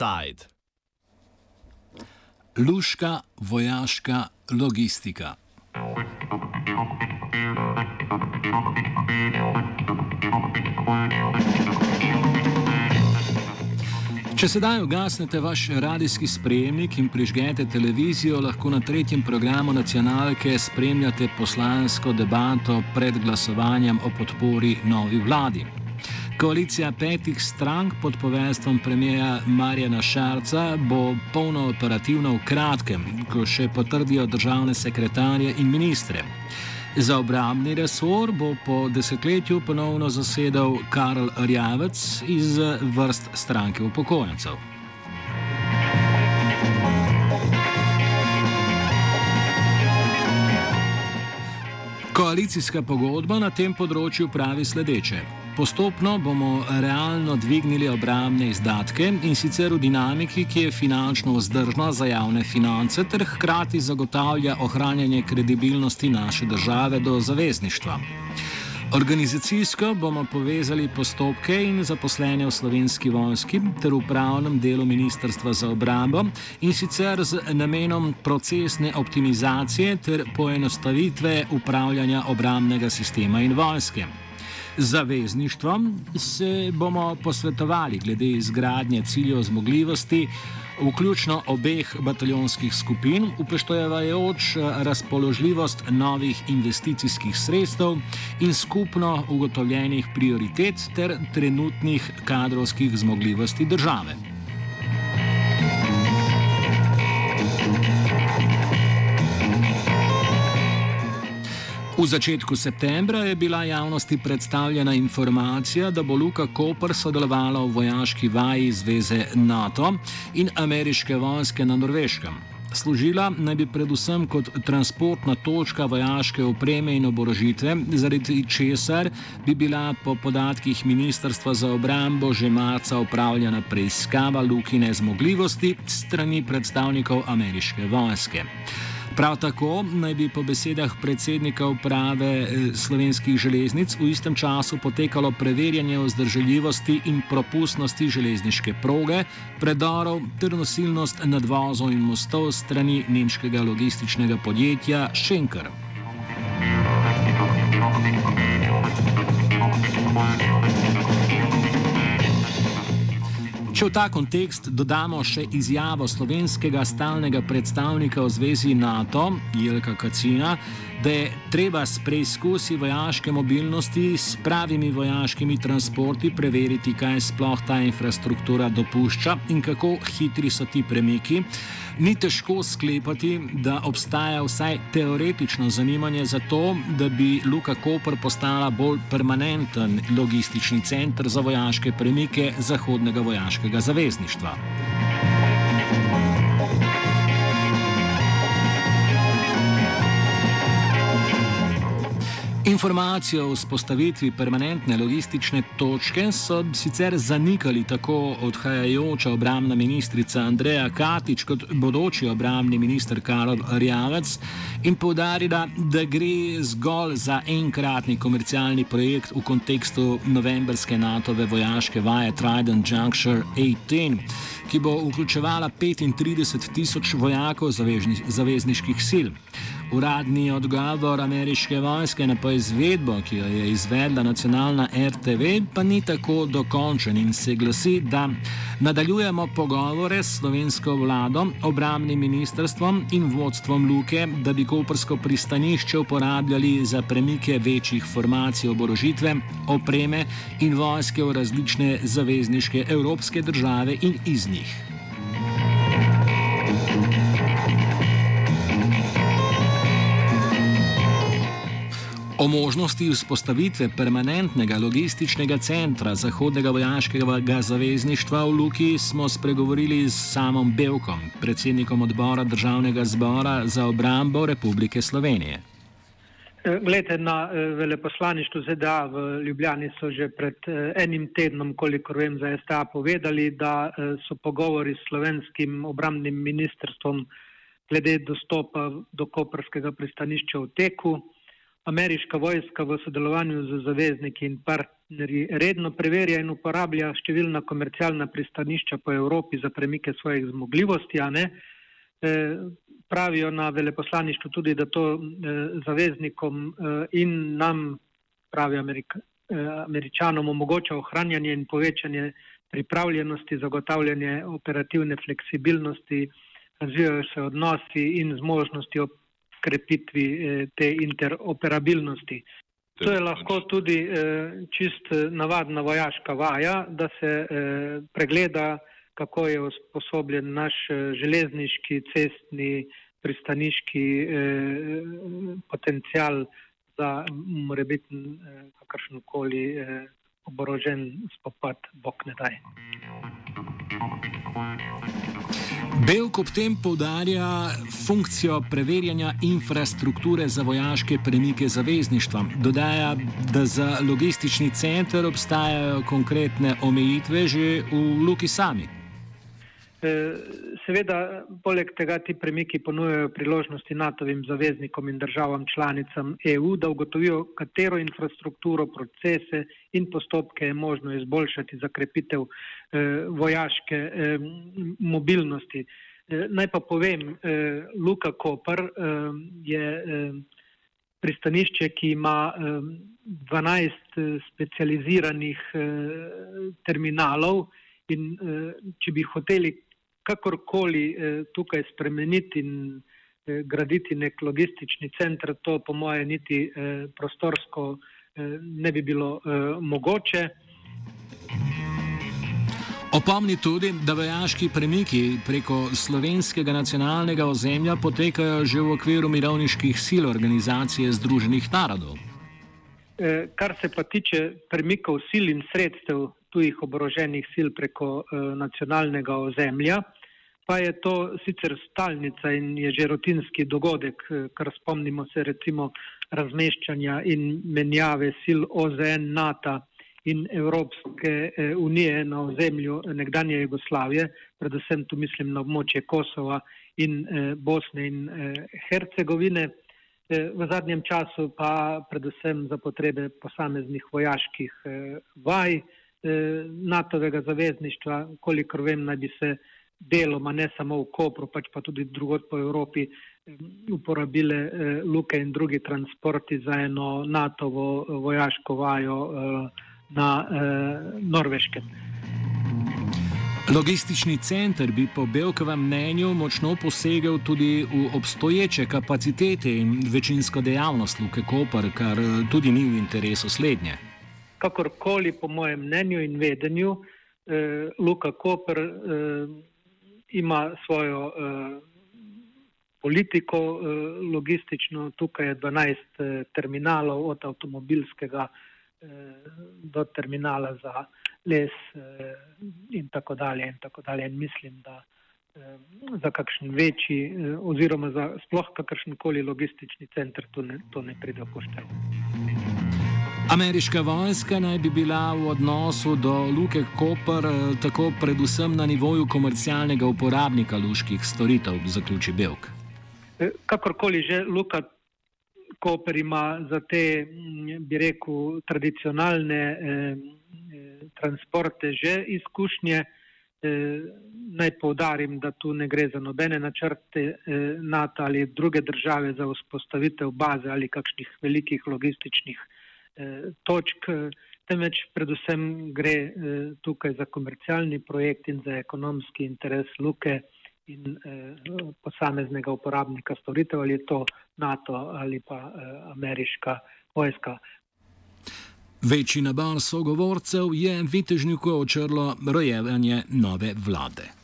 Offside. Luška vojaška logistika. Če sedaj ugasnete vaš radijski sprejemnik in prižgete televizijo, lahko na tretjem programu nacionalke spremljate poslansko debato pred glasovanjem o podpori novi vladi. Koalicija petih strank pod poveljstvom premijeja Marjana Šarca bo polno operativna v kratkem, ko še potrdijo državne sekretarje in ministre. Za obrambni resor bo po desetletju ponovno zasedal Karl Rjavec iz vrst stranke upokojencev. Koalicijska pogodba na tem področju pravi sledeče. Postopno bomo realno dvignili obramne izdatke in sicer v dinamiki, ki je finančno vzdržna za javne finance, ter hkrati zagotavlja ohranjanje kredibilnosti naše države do zavezništva. Organizacijsko bomo povezali postopke in zaposlene v slovenski vojski ter v pravnem delu Ministrstva za obrambo in sicer z namenom procesne optimizacije ter poenostavitve upravljanja obramnega sistema in vojske zavezništvom se bomo posvetovali glede izgradnje ciljev zmogljivosti, vključno obeh bataljonskih skupin, upoštevajoč razpoložljivost novih investicijskih sredstev in skupno ugotovljenih prioritet ter trenutnih kadrovskih zmogljivosti države. V začetku septembra je bila javnosti predstavljena informacija, da bo Luka Koper sodelovala v vojaški vaji zveze NATO in ameriške vojske na Norveškem. Služila naj bi predvsem kot transportna točka vojaške opreme in oborožitve, zaradi česar bi bila po podatkih Ministrstva za obrambo že marca upravljena preiskava Lukine zmogljivosti strani predstavnikov ameriške vojske. Prav tako naj bi po besedah predsednika uprave eh, slovenskih železnic v istem času potekalo preverjanje vzdržljivosti in propustnosti železniške proge, predorov ter nosilnost nadvozov in mostov strani nemškega logističnega podjetja Schenker. Če v ta kontekst dodamo še izjavo slovenskega stalnega predstavnika v zvezi NATO, Jelka Kacina, da je treba s preizkusi vojaške mobilnosti s pravimi vojaškimi transporti preveriti, kaj sploh ta infrastruktura dopušča in kako hitri so ti premiki. Ni težko sklepati, da obstaja vsaj teoretično zanimanje za to, da bi Luka Koper postala bolj permanenten logistični center za vojaške premike Zahodnega vojaškega zavezništva. Informacijo o vzpostavitvi permanentne logistične točke so sicer zanikali tako odhajajoča obramna ministrica Andreja Katič kot bodoči obramni minister Karol Rjavec in povdarila, da gre zgolj za enkratni komercialni projekt v kontekstu novembrske NATO-ve vojaške vaje Trident Juncture 18 ki bo vključevala 35 tisoč vojakov zavezniških sil. Uradni odgovor ameriške vojske na poizvedbo, ki jo je izvedla nacionalna RTV, pa ni tako dokončen in se glasi, da nadaljujemo pogovore s slovensko vlado, obramnim ministrstvom in vodstvom Luke, da bi koprsko pristanišče uporabljali za premike večjih formacij oborožitve, opreme in vojske v različne zavezniške evropske države in iz njih. O možnosti vzpostavitve permanentnega logističnega centra Zahodnega vojaškega zavezništva v Luki smo spregovorili s samom Belkom, predsednikom odbora Državnega zbora za obrambo Republike Slovenije. Eh, glede na eh, veleposlaništvo ZDA v Ljubljani so že pred eh, enim tednom, kolikor vem, za STA povedali, da so pogovori s slovenskim obramnim ministrstvom glede dostopa do koprskega pristanišča v teku. ameriška vojska v sodelovanju z zavezniki in partnerji redno preverja in uporablja številna komercialna pristanišča po Evropi za premike svojih zmogljivosti, a ne. Eh, pravijo na veleposlaništvu tudi, da to eh, zaveznikom in nam, pravi Amerika, američanom, omogoča ohranjanje in povečanje pripravljenosti, zagotavljanje operativne fleksibilnosti, razvijajo se odnosi in zmožnosti krepitvi eh, te interoperabilnosti. To je lahko tudi eh, čist eh, navadna vojaška vaja, da se pregleda, kako je usposobljen naš železniški, cestni, pristaniški potencial za morebitni kakršnokoli oborožen spopad, bog ne daj. Belk ob tem povdarja funkcijo preverjanja infrastrukture za vojaške premike zavezništva. Dodaja, da za logistični center obstajajo konkretne omejitve že v Luki sami. E, seveda, poleg tega ti premiki ponujajo priložnosti NATO-vim zaveznikom in državam članicam EU, da ugotovijo, katero infrastrukturo, procese in postopke je možno izboljšati za krepitev eh, vojaške eh, mobilnosti. Eh, naj pa povem, eh, Luka Koper eh, je eh, pristanišče, ki ima eh, 12 eh, specializiranih eh, terminalov in eh, če bi hoteli kakorkoli eh, tukaj spremeniti in eh, graditi nek logistični center, to po moje niti eh, prostorsko ne bi bilo mogoče. Opomni tudi, da vojaški premiki preko slovenskega nacionalnega ozemlja potekajo že v okviru mirovniških sil organizacije Združenih narodov. Kar se pa tiče premikov sil in sredstev tujih oboroženih sil preko nacionalnega ozemlja, pa je to sicer stalnica in je že rutinski dogodek, eh, kar spomnimo se recimo razmeščanja in menjave sil OZN, NATO in Evropske eh, unije na ozemlju nekdanje Jugoslavije, predvsem tu mislim na območje Kosova in Bosne in Hercegovine. V zadnjem času pa predvsem za potrebe posameznih vojaških vaj, Eh, NATO-vega zavezništva, kolikor vem, naj bi se deloma ne samo v Kopru, pač pa tudi drugod po Evropi uporabile eh, luke in drugi transporti za eno NATO-vo vojaško vajo na Norveškem. Logistični center bi po Belkovem mnenju močno posegel tudi v obstoječe kapacitete in večinsko dejavnost Luke Koper, kar tudi ni v interesu slednje kakorkoli, po mojem mnenju in vedenju, eh, Luka Koper eh, ima svojo eh, politiko eh, logistično. Tukaj je 12 eh, terminalov, od avtomobilskega eh, do terminala za les eh, in tako dalje. In tako dalje. In mislim, da za kakšen večji oziroma za sploh kakršen koli logistični center to ne, to ne pride v poštev. Ameriška vojska naj bi bila v odnosu do Luke Koper eh, tako predvsem na nivoju komercialnega uporabnika luških storitev, zaključi Belk. Eh, kakorkoli že Luka Koper ima za te, mm, bi rekel, tradicionalne eh, eh, transporte že izkušnje, eh, naj povdarim, da tu ne gre za nobene načrte eh, NATO ali druge države za vzpostavitev baze ali kakšnih velikih logističnih Eh, točk, temveč predvsem gre eh, tukaj za komercialni projekt in za ekonomski interes luke in eh, posameznega uporabnika storitev, ali je to NATO ali pa ameriška vojska. Večji nabor sogovorcev je vitežniku očrlo rojevanje nove vlade.